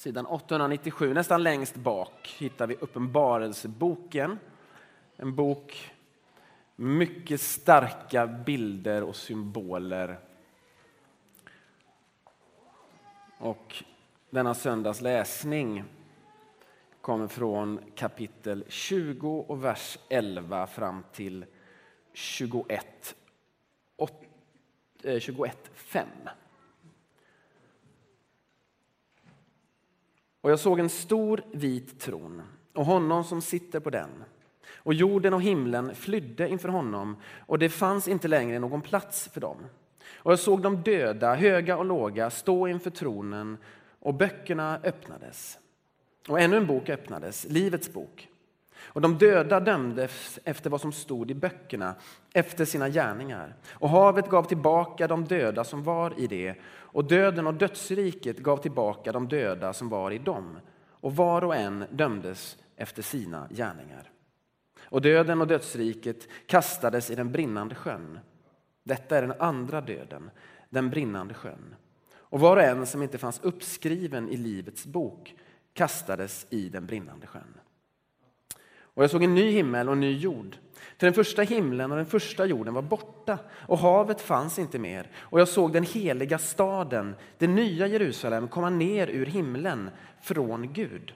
Sidan 897, nästan längst bak, hittar vi Uppenbarelseboken. En bok med mycket starka bilder och symboler. Och denna söndags läsning kommer från kapitel 20 och vers 11 fram till 21, 21 5. Och jag såg en stor vit tron och honom som sitter på den. Och jorden och himlen flydde inför honom och det fanns inte längre någon plats för dem. Och jag såg de döda, höga och låga, stå inför tronen och böckerna öppnades. Och ännu en bok öppnades, Livets bok. Och de döda dömdes efter vad som stod i böckerna, efter sina gärningar. Och havet gav tillbaka de döda som var i det, och döden och dödsriket gav tillbaka de döda som var i dem. Och var och en dömdes efter sina gärningar. Och döden och dödsriket kastades i den brinnande sjön. Detta är den andra döden, den brinnande sjön. Och var och en som inte fanns uppskriven i Livets bok kastades i den brinnande sjön. Och jag såg en ny himmel och en ny jord. För den första himlen och den första jorden var borta och havet fanns inte mer. Och jag såg den heliga staden, det nya Jerusalem, komma ner ur himlen från Gud.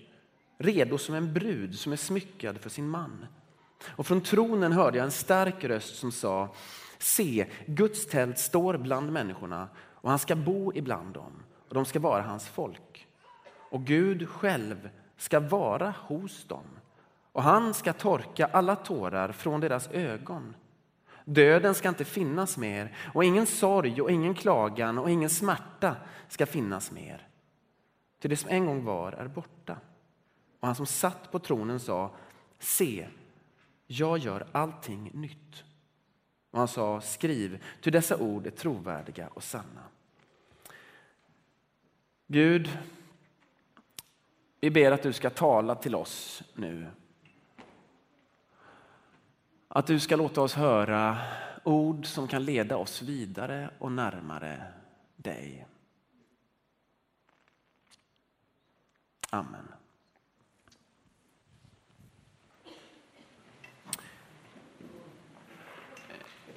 Redo som en brud som är smyckad för sin man. Och från tronen hörde jag en stark röst som sa Se, Guds tält står bland människorna och han ska bo ibland dem och de ska vara hans folk. Och Gud själv ska vara hos dem och han ska torka alla tårar från deras ögon. Döden ska inte finnas mer och ingen sorg och ingen klagan och ingen smärta ska finnas mer. Till det som en gång var är borta. Och han som satt på tronen sa, se, jag gör allting nytt. Och han sa, skriv, ty dessa ord är trovärdiga och sanna. Gud, vi ber att du ska tala till oss nu att du ska låta oss höra ord som kan leda oss vidare och närmare dig. Amen.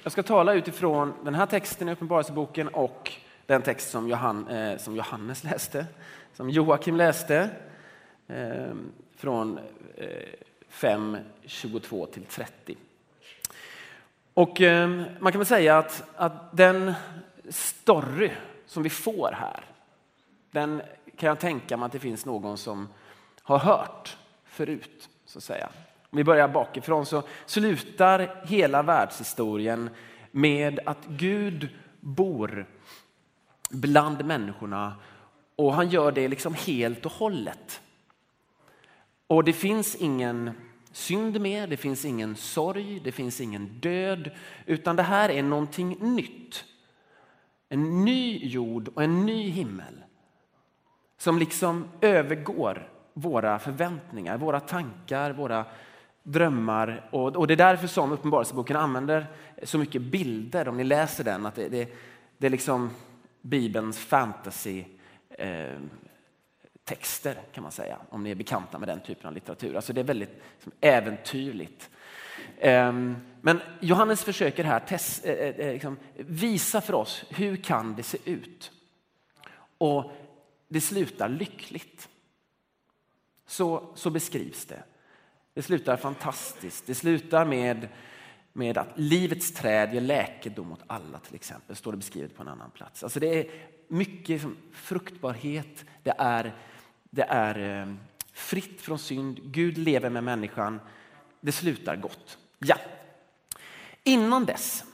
Jag ska tala utifrån den här texten i Uppenbarelseboken och den text som, Johan, eh, som Johannes läste, som Joakim läste eh, från eh, 5, 22 till 30. Och ehm, man kan väl säga att, att den story som vi får här, den kan jag tänka mig att det finns någon som har hört förut. så att säga. Om vi börjar bakifrån så slutar hela världshistorien med att Gud bor bland människorna och han gör det liksom helt och hållet. Och det finns ingen synd mer, det finns ingen sorg, det finns ingen död, utan det här är någonting nytt. En ny jord och en ny himmel som liksom övergår våra förväntningar, våra tankar, våra drömmar. Och, och det är därför som Uppenbarelseboken använder så mycket bilder, om ni läser den, att det, det, det är liksom Bibelns fantasy eh, texter kan man säga, om ni är bekanta med den typen av litteratur. Alltså det är väldigt liksom, äventyrligt. Ehm, men Johannes försöker här test, eh, eh, eh, liksom, visa för oss hur kan det se ut. Och det slutar lyckligt. Så, så beskrivs det. Det slutar fantastiskt. Det slutar med, med att livets träd ger läkedom åt alla till exempel. står det beskrivet på en annan plats. Alltså det är mycket liksom, fruktbarhet. Det är det är eh, fritt från synd. Gud lever med människan. Det slutar gott. Ja. Innan dess,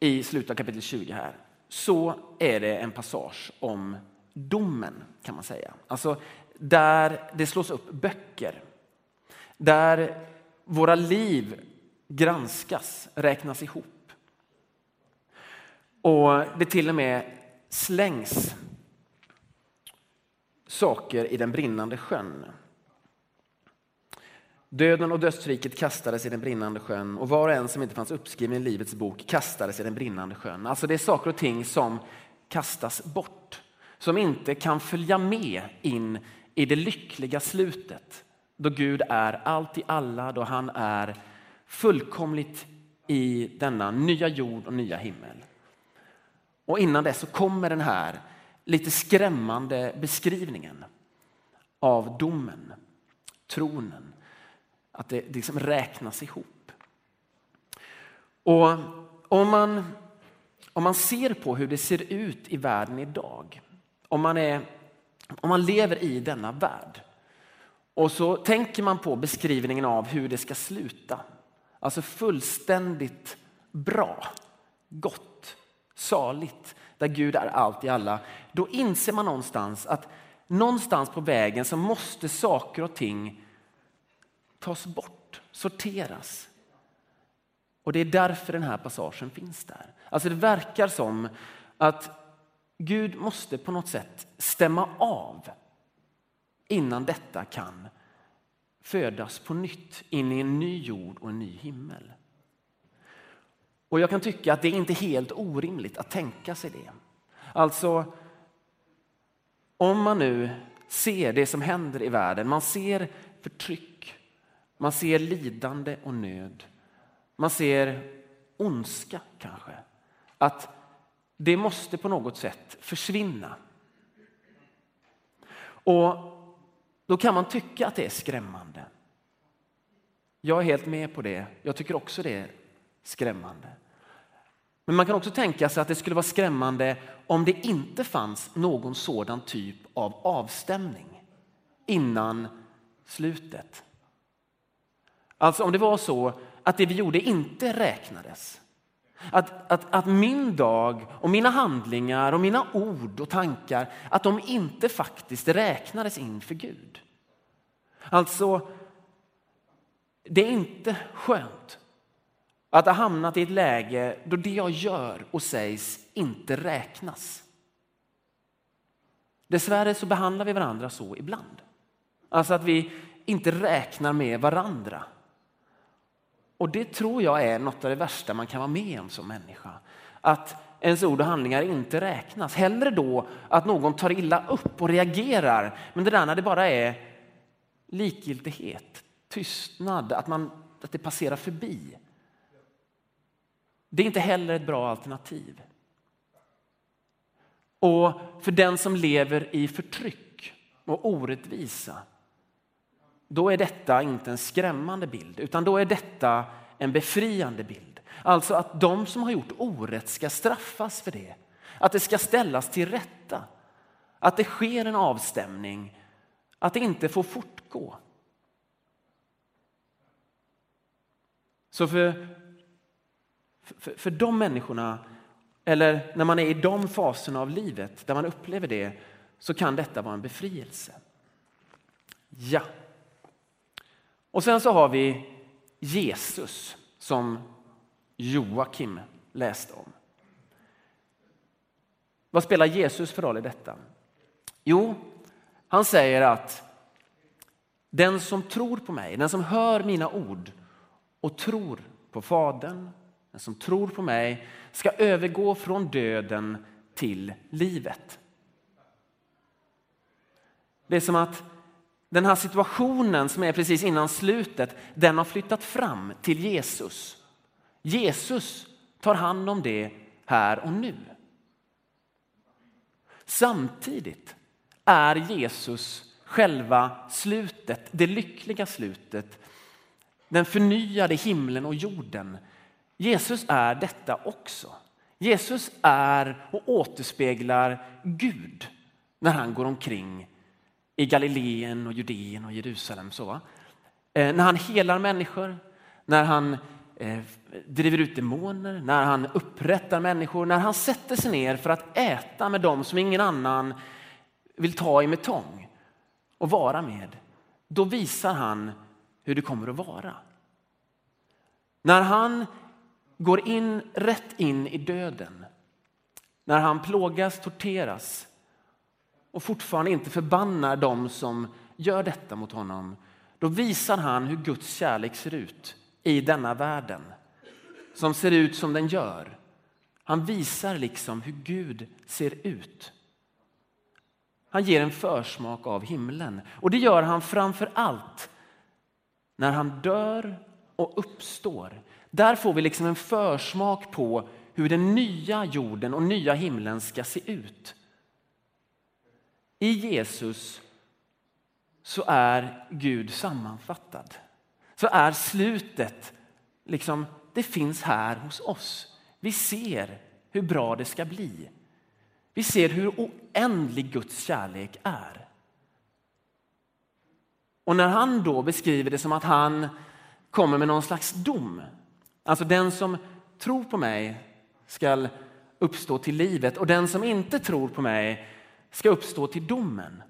i slutet av kapitel 20 här, så är det en passage om domen kan man säga. Alltså där det slås upp böcker. Där våra liv granskas, räknas ihop. Och det till och med slängs saker i den brinnande sjön. Döden och dödsriket kastades i den brinnande sjön och var och en som inte fanns uppskriven i Livets bok kastades i den brinnande sjön. Alltså det är saker och ting som kastas bort, som inte kan följa med in i det lyckliga slutet. Då Gud är allt i alla, då han är fullkomligt i denna nya jord och nya himmel. Och innan dess så kommer den här lite skrämmande beskrivningen av domen, tronen, att det liksom räknas ihop. Och om man, om man ser på hur det ser ut i världen idag, om man, är, om man lever i denna värld och så tänker man på beskrivningen av hur det ska sluta. Alltså fullständigt bra, gott, saligt, där Gud är allt i alla. Då inser man någonstans att någonstans på vägen så måste saker och ting tas bort, sorteras. Och det är därför den här passagen finns där. Alltså det verkar som att Gud måste på något sätt stämma av innan detta kan födas på nytt in i en ny jord och en ny himmel. Och jag kan tycka att det är inte helt orimligt att tänka sig det. Alltså, om man nu ser det som händer i världen, man ser förtryck, man ser lidande och nöd, man ser ondska kanske. Att det måste på något sätt försvinna. Och då kan man tycka att det är skrämmande. Jag är helt med på det. Jag tycker också det skrämmande. Men man kan också tänka sig att det skulle vara skrämmande om det inte fanns någon sådan typ av avstämning innan slutet. Alltså om det var så att det vi gjorde inte räknades. Att, att, att min dag och mina handlingar och mina ord och tankar, att de inte faktiskt räknades inför Gud. Alltså, det är inte skönt att ha hamnat i ett läge då det jag gör och sägs inte räknas. Dessvärre så behandlar vi varandra så ibland. Alltså att vi inte räknar med varandra. Och det tror jag är något av det värsta man kan vara med om som människa. Att ens ord och handlingar inte räknas. Hellre då att någon tar illa upp och reagerar. Men det där när det bara är likgiltighet, tystnad, att, man, att det passerar förbi. Det är inte heller ett bra alternativ. Och för den som lever i förtryck och orättvisa, då är detta inte en skrämmande bild, utan då är detta en befriande bild. Alltså att de som har gjort orätt ska straffas för det. Att det ska ställas till rätta. Att det sker en avstämning. Att det inte får fortgå. Så för för, för de människorna, eller när man är i de faserna av livet där man upplever det, så kan detta vara en befrielse. Ja. Och sen så har vi Jesus som Joakim läste om. Vad spelar Jesus för roll i detta? Jo, han säger att den som tror på mig, den som hör mina ord och tror på Fadern den som tror på mig ska övergå från döden till livet. Det är som att den här situationen som är precis innan slutet, den har flyttat fram till Jesus. Jesus tar hand om det här och nu. Samtidigt är Jesus själva slutet, det lyckliga slutet, den förnyade himlen och jorden Jesus är detta också. Jesus är och återspeglar Gud när han går omkring i Galileen och Judeen och Jerusalem. Så. Eh, när han helar människor, när han eh, driver ut demoner, när han upprättar människor, när han sätter sig ner för att äta med dem som ingen annan vill ta i med tång och vara med. Då visar han hur det kommer att vara. När han går in rätt in i döden. När han plågas, torteras och fortfarande inte förbannar dem som gör detta mot honom. Då visar han hur Guds kärlek ser ut i denna världen. Som ser ut som den gör. Han visar liksom hur Gud ser ut. Han ger en försmak av himlen. Och det gör han framför allt när han dör och uppstår. Där får vi liksom en försmak på hur den nya jorden och nya himlen ska se ut. I Jesus så är Gud sammanfattad. Så är slutet, liksom, det finns här hos oss. Vi ser hur bra det ska bli. Vi ser hur oändlig Guds kärlek är. Och när han då beskriver det som att han kommer med någon slags dom, alltså den som tror på mig ska uppstå till livet och den som inte tror på mig ska uppstå till domen.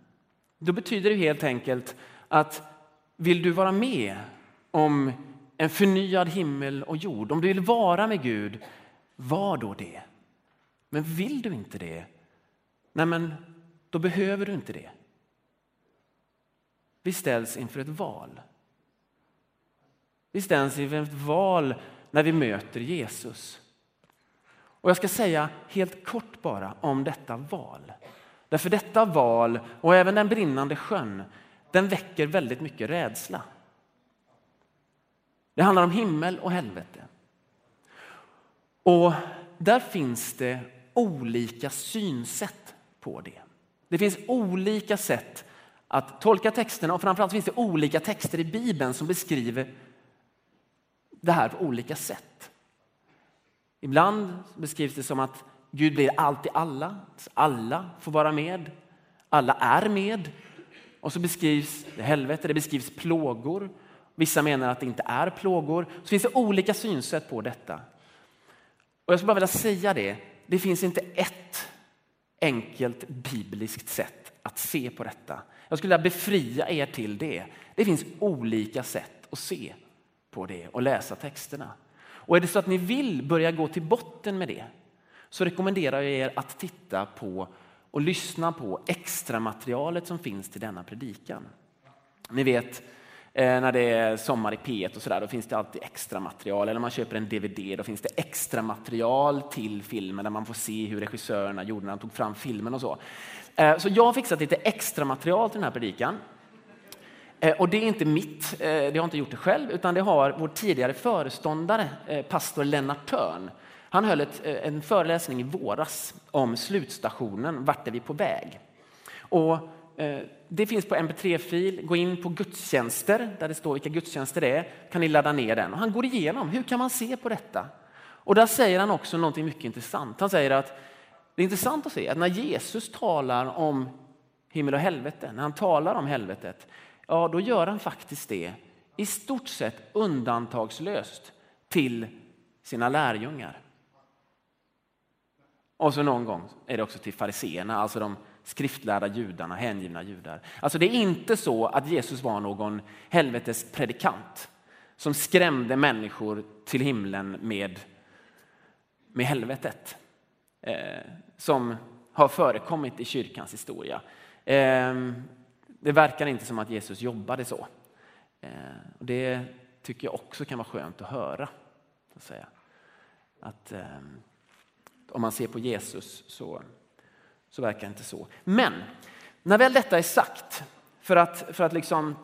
Då betyder det helt enkelt att vill du vara med om en förnyad himmel och jord, om du vill vara med Gud, var då det. Men vill du inte det, nej men då behöver du inte det. Vi ställs inför ett val. Vi ställs inför ett val när vi möter Jesus. Och jag ska säga helt kort bara om detta val. Därför detta val och även den brinnande sjön, den väcker väldigt mycket rädsla. Det handlar om himmel och helvete. Och där finns det olika synsätt på det. Det finns olika sätt att tolka texterna och framförallt finns det olika texter i Bibeln som beskriver det här på olika sätt. Ibland beskrivs det som att Gud blir allt i alla, alla får vara med, alla är med. Och så beskrivs det helvete, det beskrivs plågor. Vissa menar att det inte är plågor. Så finns det olika synsätt på detta. Och jag skulle bara vilja säga det, det finns inte ett enkelt bibliskt sätt att se på detta. Jag skulle vilja befria er till det. Det finns olika sätt att se på det och läsa texterna. Och är det så att ni vill börja gå till botten med det så rekommenderar jag er att titta på och lyssna på extra materialet som finns till denna predikan. Ni vet eh, när det är sommar i P1 och sådär, då finns det alltid extra material. Eller man köper en DVD, då finns det extra material till filmen där man får se hur regissörerna gjorde när de tog fram filmen och så. Eh, så jag har fixat lite extra material till den här predikan. Eh, och det är inte mitt, eh, det har inte gjort det själv, utan det har vår tidigare föreståndare, eh, pastor Lennart Törn. Han höll ett, en föreläsning i våras om slutstationen, vart är vi på väg? Och det finns på mp3-fil. Gå in på gudstjänster där det står vilka gudstjänster det är. kan ni ladda ner den. Och han går igenom hur kan man se på detta. Och där säger han också någonting mycket intressant. Han säger att det är intressant att se att när Jesus talar om himmel och helvete, när han talar om helvetet, ja då gör han faktiskt det i stort sett undantagslöst till sina lärjungar. Och så någon gång är det också till fariseerna, alltså de skriftlärda judarna, hängivna judar. Alltså det är inte så att Jesus var någon helvetes predikant som skrämde människor till himlen med, med helvetet. Eh, som har förekommit i kyrkans historia. Eh, det verkar inte som att Jesus jobbade så. Eh, det tycker jag också kan vara skönt att höra. Att, säga. att eh, om man ser på Jesus så så verkar det inte så. Men när väl detta är sagt, för att, för att liksom,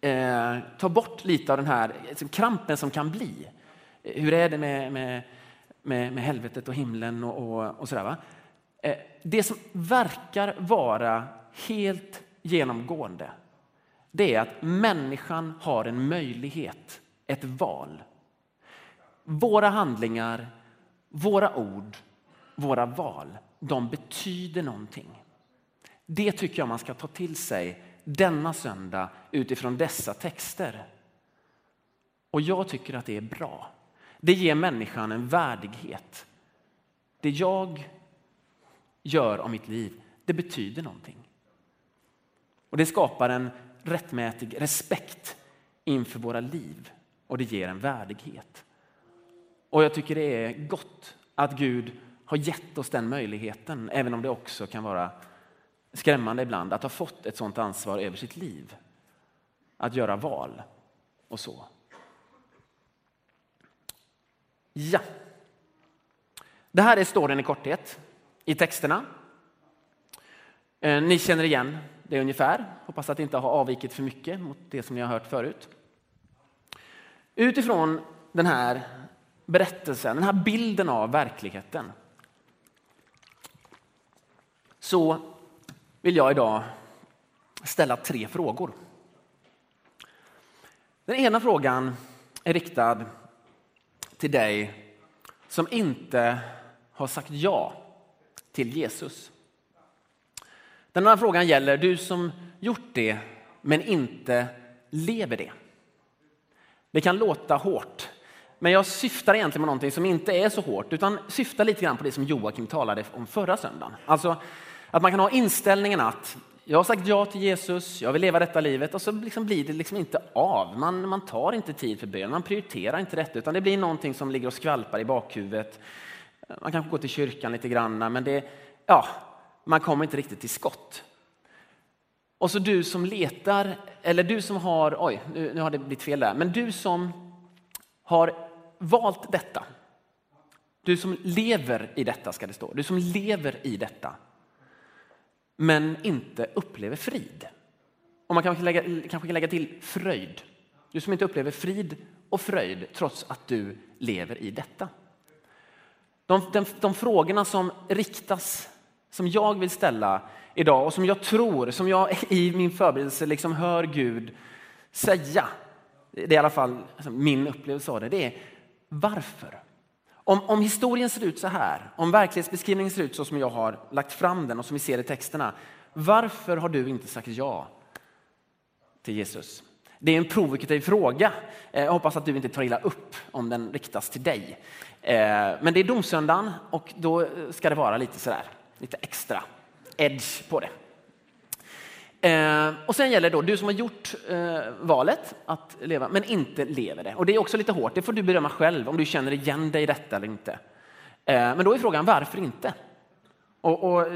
eh, ta bort lite av den här liksom, krampen som kan bli. Hur är det med, med, med, med helvetet och himlen och, och, och sådär. Va? Eh, det som verkar vara helt genomgående, det är att människan har en möjlighet, ett val. Våra handlingar, våra ord, våra val de betyder någonting. Det tycker jag man ska ta till sig denna söndag utifrån dessa texter. Och jag tycker att det är bra. Det ger människan en värdighet. Det jag gör av mitt liv, det betyder någonting. Och det skapar en rättmätig respekt inför våra liv och det ger en värdighet. Och jag tycker det är gott att Gud har gett oss den möjligheten, även om det också kan vara skrämmande ibland, att ha fått ett sådant ansvar över sitt liv. Att göra val och så. Ja. Det här är storyn i korthet i texterna. Eh, ni känner igen det ungefär. Hoppas att det inte har avvikit för mycket mot det som ni har hört förut. Utifrån den här berättelsen, den här bilden av verkligheten så vill jag idag ställa tre frågor. Den ena frågan är riktad till dig som inte har sagt ja till Jesus. Den andra frågan gäller du som gjort det men inte lever det. Det kan låta hårt, men jag syftar egentligen på någonting som inte är så hårt utan syftar lite grann på det som Joakim talade om förra söndagen. Alltså att man kan ha inställningen att jag har sagt ja till Jesus, jag vill leva detta livet och så liksom blir det liksom inte av. Man, man tar inte tid för bön, man prioriterar inte detta utan det blir någonting som ligger och skvalpar i bakhuvudet. Man kanske går till kyrkan lite grann men det, ja, man kommer inte riktigt till skott. Och så du som letar, eller du som har, oj nu, nu har det blivit fel där, men du som har valt detta. Du som lever i detta ska det stå, du som lever i detta men inte upplever frid. Och man kanske lägga, kanske kan lägga till fröjd. Du som inte upplever frid och fröjd trots att du lever i detta. De, de, de frågorna som riktas, som jag vill ställa idag och som jag tror, som jag i min förberedelse liksom hör Gud säga, det är i alla fall alltså min upplevelse av det, det är varför? Om, om historien ser ut så här, om verklighetsbeskrivningen ser ut så som jag har lagt fram den och som vi ser i texterna, varför har du inte sagt ja till Jesus? Det är en provokativ fråga. Eh, jag hoppas att du inte tar illa upp om den riktas till dig. Eh, men det är domsöndagen och då ska det vara lite sådär, lite extra edge på det. Eh, och sen gäller det då du som har gjort eh, valet att leva men inte lever det. Och det är också lite hårt, det får du bedöma själv om du känner igen dig i detta eller inte. Eh, men då är frågan varför inte? Och, och,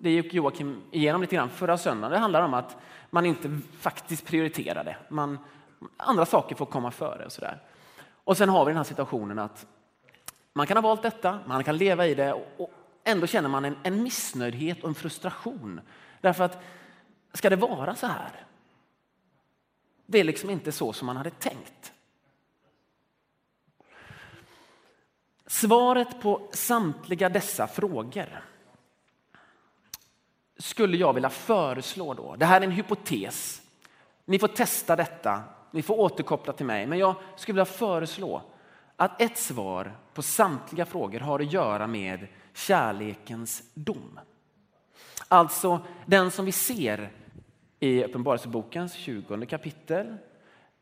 det gick Joakim igenom lite grann förra söndagen. Det handlar om att man inte faktiskt prioriterar det. Man, andra saker får komma före och sådär. Och sen har vi den här situationen att man kan ha valt detta, man kan leva i det och ändå känner man en, en missnöjdhet och en frustration. Därför att Ska det vara så här? Det är liksom inte så som man hade tänkt. Svaret på samtliga dessa frågor skulle jag vilja föreslå då. Det här är en hypotes. Ni får testa detta. Ni får återkoppla till mig. Men jag skulle vilja föreslå att ett svar på samtliga frågor har att göra med kärlekens dom. Alltså den som vi ser i Uppenbarelsebokens 20 kapitel,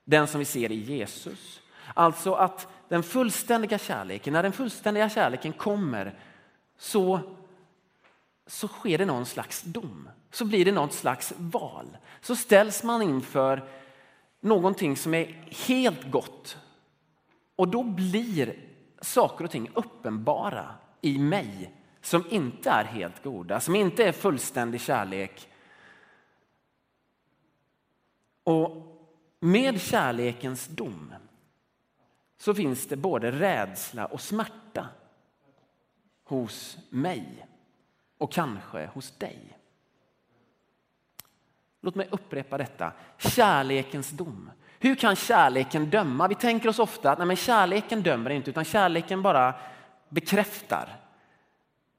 den som vi ser i Jesus. Alltså att den fullständiga kärleken, när den fullständiga kärleken kommer så, så sker det någon slags dom. Så blir det något slags val. Så ställs man inför någonting som är helt gott. Och då blir saker och ting uppenbara i mig som inte är helt goda, som inte är fullständig kärlek och med kärlekens dom så finns det både rädsla och smärta hos mig och kanske hos dig. Låt mig upprepa detta. Kärlekens dom. Hur kan kärleken döma? Vi tänker oss ofta att nej, men kärleken dömer inte utan kärleken bara bekräftar.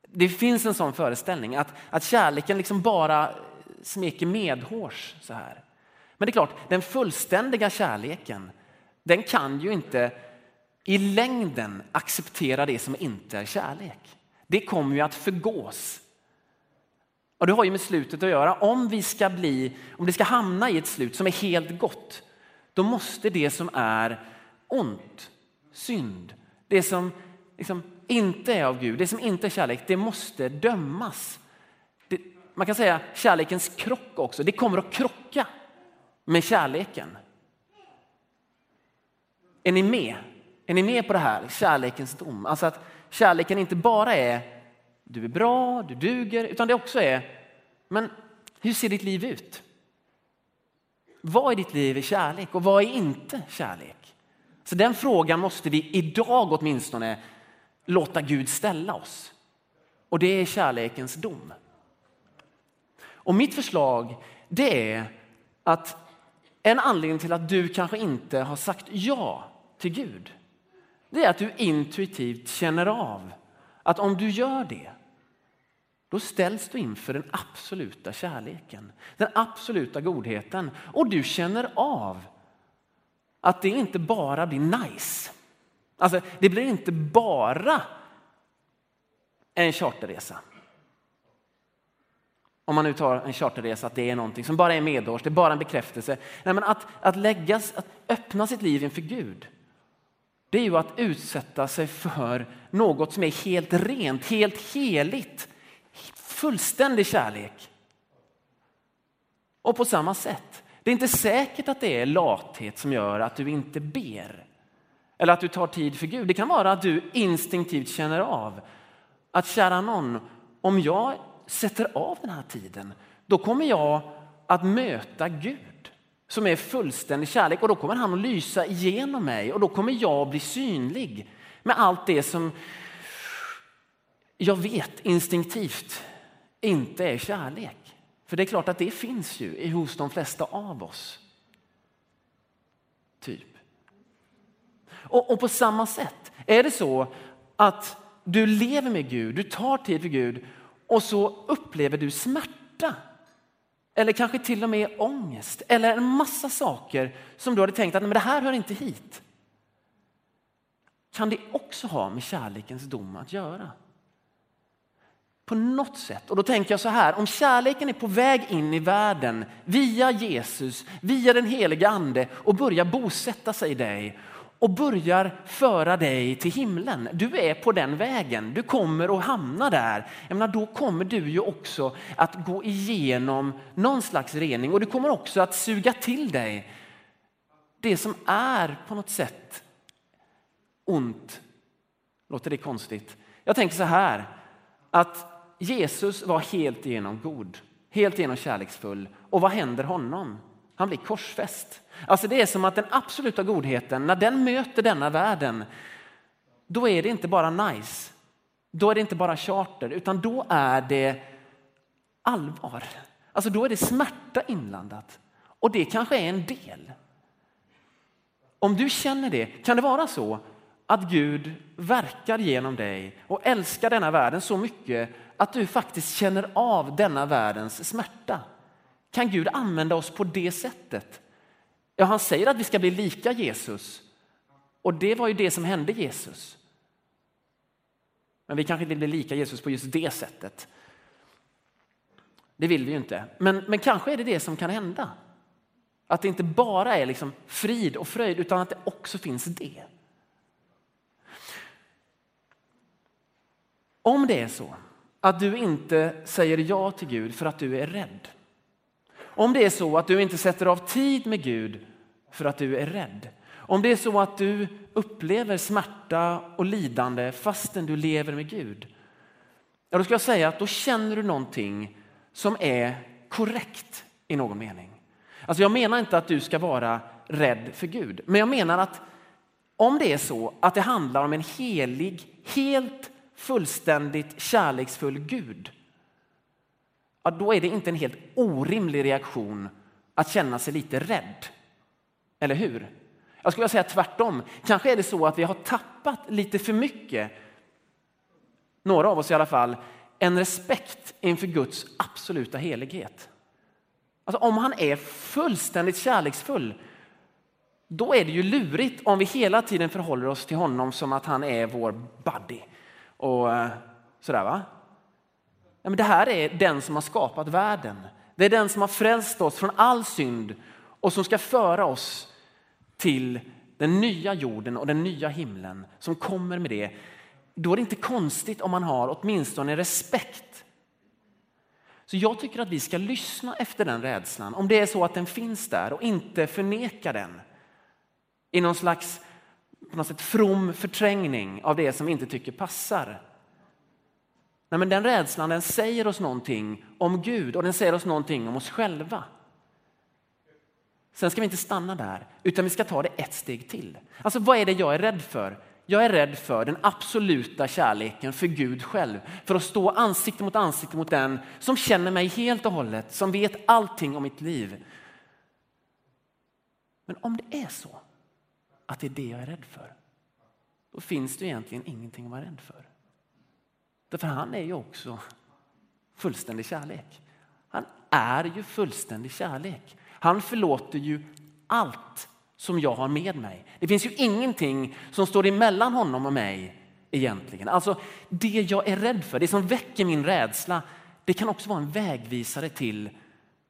Det finns en sån föreställning att, att kärleken liksom bara smeker medhårs så här. Men det är klart, den fullständiga kärleken, den kan ju inte i längden acceptera det som inte är kärlek. Det kommer ju att förgås. Och det har ju med slutet att göra. Om vi ska bli, om det ska hamna i ett slut som är helt gott, då måste det som är ont, synd, det som liksom inte är av Gud, det som inte är kärlek, det måste dömas. Det, man kan säga kärlekens krock också, det kommer att krocka med kärleken. Är ni med? Är ni med på det här? Kärlekens dom. Alltså att kärleken inte bara är du är bra, du duger, utan det också är men hur ser ditt liv ut? Vad i ditt liv är kärlek och vad är inte kärlek? Så den frågan måste vi idag åtminstone låta Gud ställa oss. Och det är kärlekens dom. Och mitt förslag det är att en anledning till att du kanske inte har sagt ja till Gud, det är att du intuitivt känner av att om du gör det, då ställs du inför den absoluta kärleken, den absoluta godheten och du känner av att det inte bara blir nice. Alltså, det blir inte bara en charterresa. Om man nu tar en charterresa, att det är någonting som bara är medårs, det är bara en bekräftelse. Nej, men att, att, läggas, att öppna sitt liv inför Gud, det är ju att utsätta sig för något som är helt rent, helt heligt. Fullständig kärlek. Och på samma sätt, det är inte säkert att det är lathet som gör att du inte ber. Eller att du tar tid för Gud. Det kan vara att du instinktivt känner av att kära någon, om jag sätter av den här tiden, då kommer jag att möta Gud som är fullständig kärlek och då kommer han att lysa igenom mig och då kommer jag bli synlig med allt det som jag vet instinktivt inte är kärlek. För det är klart att det finns ju hos de flesta av oss. Typ. Och, och på samma sätt är det så att du lever med Gud, du tar tid för Gud och så upplever du smärta. Eller kanske till och med ångest eller en massa saker som du hade tänkt att men det här hör inte hit. Kan det också ha med kärlekens dom att göra? På något sätt. Och då tänker jag så här, om kärleken är på väg in i världen via Jesus, via den heliga ande och börjar bosätta sig i dig och börjar föra dig till himlen. Du är på den vägen, du kommer att hamna där. Jag menar, då kommer du ju också att gå igenom någon slags rening och du kommer också att suga till dig det som är på något sätt ont. Låter det konstigt? Jag tänker så här, att Jesus var helt igenom god, helt igenom kärleksfull. Och vad händer honom? Han blir korsfäst. Alltså det är som att den absoluta godheten, när den möter denna världen, då är det inte bara nice. Då är det inte bara charter, utan då är det allvar. Alltså då är det smärta inblandat. Och det kanske är en del. Om du känner det, kan det vara så att Gud verkar genom dig och älskar denna världen så mycket att du faktiskt känner av denna världens smärta? Kan Gud använda oss på det sättet? Ja, han säger att vi ska bli lika Jesus. Och det var ju det som hände Jesus. Men vi kanske inte vill bli lika Jesus på just det sättet. Det vill vi ju inte. Men, men kanske är det det som kan hända. Att det inte bara är liksom frid och fröjd utan att det också finns det. Om det är så att du inte säger ja till Gud för att du är rädd om det är så att du inte sätter av tid med Gud för att du är rädd. Om det är så att du upplever smärta och lidande fastän du lever med Gud. Ja, då ska jag säga att då känner du någonting som är korrekt i någon mening. Alltså jag menar inte att du ska vara rädd för Gud, men jag menar att om det är så att det handlar om en helig, helt fullständigt kärleksfull Gud ja, då är det inte en helt orimlig reaktion att känna sig lite rädd. Eller hur? Jag skulle säga tvärtom. Kanske är det så att vi har tappat lite för mycket, några av oss i alla fall, en respekt inför Guds absoluta helighet. Alltså om han är fullständigt kärleksfull, då är det ju lurigt om vi hela tiden förhåller oss till honom som att han är vår buddy. Och eh, sådär va? Ja, men det här är den som har skapat världen. Det är den som har frälst oss från all synd och som ska föra oss till den nya jorden och den nya himlen som kommer med det. Då är det inte konstigt om man har åtminstone respekt. Så jag tycker att vi ska lyssna efter den rädslan, om det är så att den finns där och inte förneka den i någon slags på något sätt from förträngning av det som vi inte tycker passar. Nej, men den rädslan den säger oss någonting om Gud och den säger oss någonting om oss själva. Sen ska vi inte stanna där, utan vi ska ta det ett steg till. Alltså vad är det jag är rädd för? Jag är rädd för den absoluta kärleken för Gud själv. För att stå ansikte mot ansikte mot den som känner mig helt och hållet, som vet allting om mitt liv. Men om det är så att det är det jag är rädd för, då finns det egentligen ingenting att vara rädd för. Därför han är ju också fullständig kärlek. Han är ju fullständig kärlek. Han förlåter ju allt som jag har med mig. Det finns ju ingenting som står emellan honom och mig egentligen. Alltså det jag är rädd för, det som väcker min rädsla, det kan också vara en vägvisare till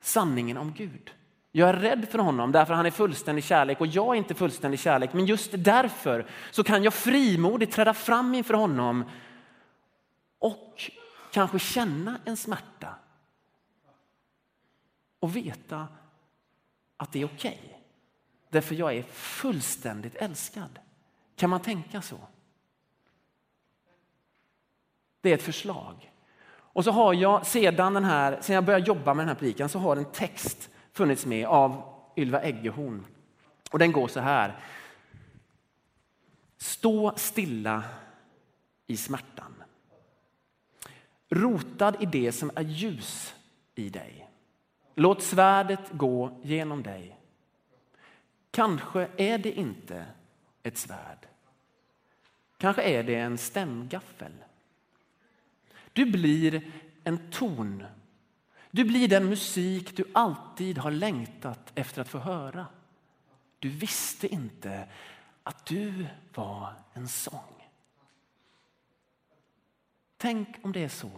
sanningen om Gud. Jag är rädd för honom därför han är fullständig kärlek och jag är inte fullständig kärlek. Men just därför så kan jag frimodigt träda fram inför honom och kanske känna en smärta och veta att det är okej. Okay. Därför jag är fullständigt älskad. Kan man tänka så? Det är ett förslag. Och så har jag sedan, den här, sedan jag började jobba med den här predikan så har en text funnits med av Ylva Eggehorn. Och den går så här. Stå stilla i smärtan. Rotad i det som är ljus i dig. Låt svärdet gå genom dig. Kanske är det inte ett svärd. Kanske är det en stämgaffel. Du blir en ton. Du blir den musik du alltid har längtat efter att få höra. Du visste inte att du var en sång. Tänk om det är så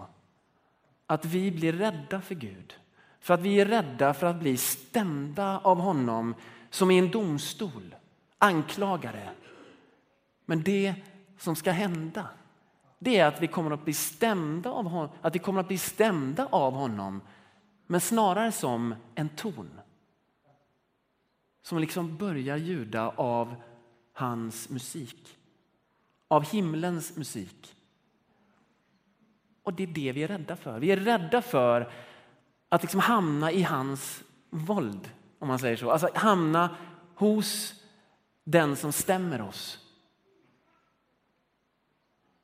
att vi blir rädda för Gud. För att vi är rädda för att bli stämda av honom som i en domstol, anklagare. Men det som ska hända det är att vi kommer att bli stämda av honom, att vi kommer att bli stämda av honom men snarare som en ton som liksom börjar ljuda av hans musik. Av himlens musik. Och det är det vi är rädda för. Vi är rädda för att liksom hamna i hans våld om man säger så. Alltså hamna hos den som stämmer oss.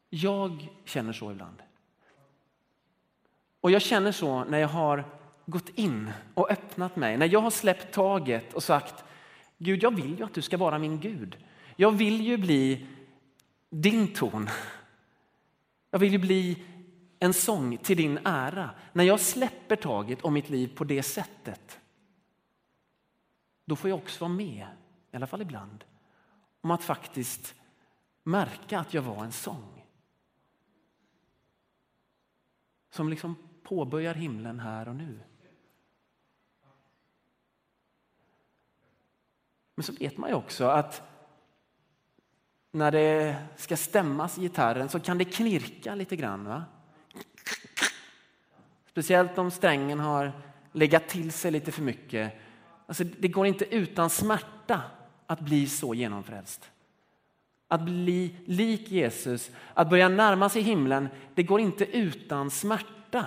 Jag känner så ibland. Och jag känner så när jag har gått in och öppnat mig. När jag har släppt taget och sagt Gud, jag vill ju att du ska vara min Gud. Jag vill ju bli din ton. Jag vill ju bli en sång till din ära. När jag släpper taget om mitt liv på det sättet då får jag också vara med, i alla fall ibland, om att faktiskt märka att jag var en sång. Som liksom påbörjar himlen här och nu. Men så vet man ju också att när det ska stämmas i gitarren så kan det knirka lite grann. Va? Speciellt om strängen har legat till sig lite för mycket Alltså, det går inte utan smärta att bli så genomfrälst. Att bli lik Jesus, att börja närma sig himlen, det går inte utan smärta.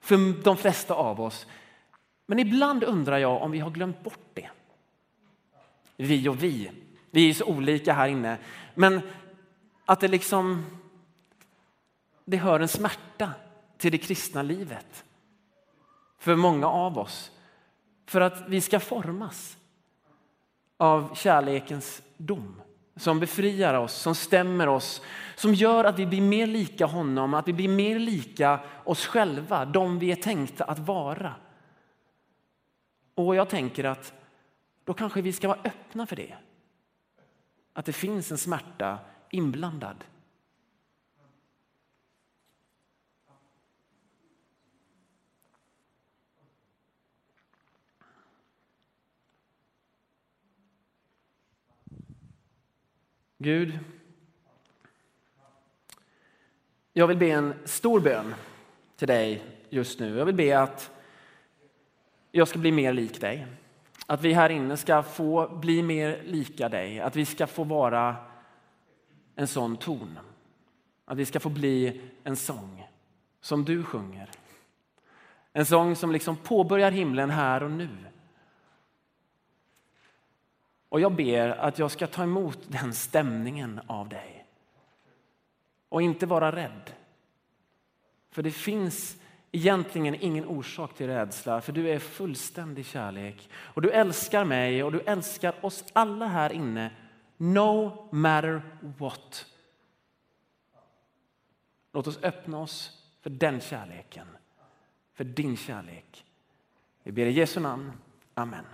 För de flesta av oss. Men ibland undrar jag om vi har glömt bort det. Vi och vi. Vi är så olika här inne. Men att det liksom det hör en smärta till det kristna livet. För många av oss. För att vi ska formas av kärlekens dom som befriar oss, som stämmer oss, som gör att vi blir mer lika honom, att vi blir mer lika oss själva, de vi är tänkta att vara. Och jag tänker att då kanske vi ska vara öppna för det. Att det finns en smärta inblandad. Gud, jag vill be en stor bön till dig just nu. Jag vill be att jag ska bli mer lik dig. Att vi här inne ska få bli mer lika dig. Att vi ska få vara en sån ton. Att vi ska få bli en sång som du sjunger. En sång som liksom påbörjar himlen här och nu. Och jag ber att jag ska ta emot den stämningen av dig. Och inte vara rädd. För det finns egentligen ingen orsak till rädsla, för du är fullständig kärlek. Och du älskar mig och du älskar oss alla här inne, no matter what. Låt oss öppna oss för den kärleken, för din kärlek. Vi ber i Jesu namn. Amen.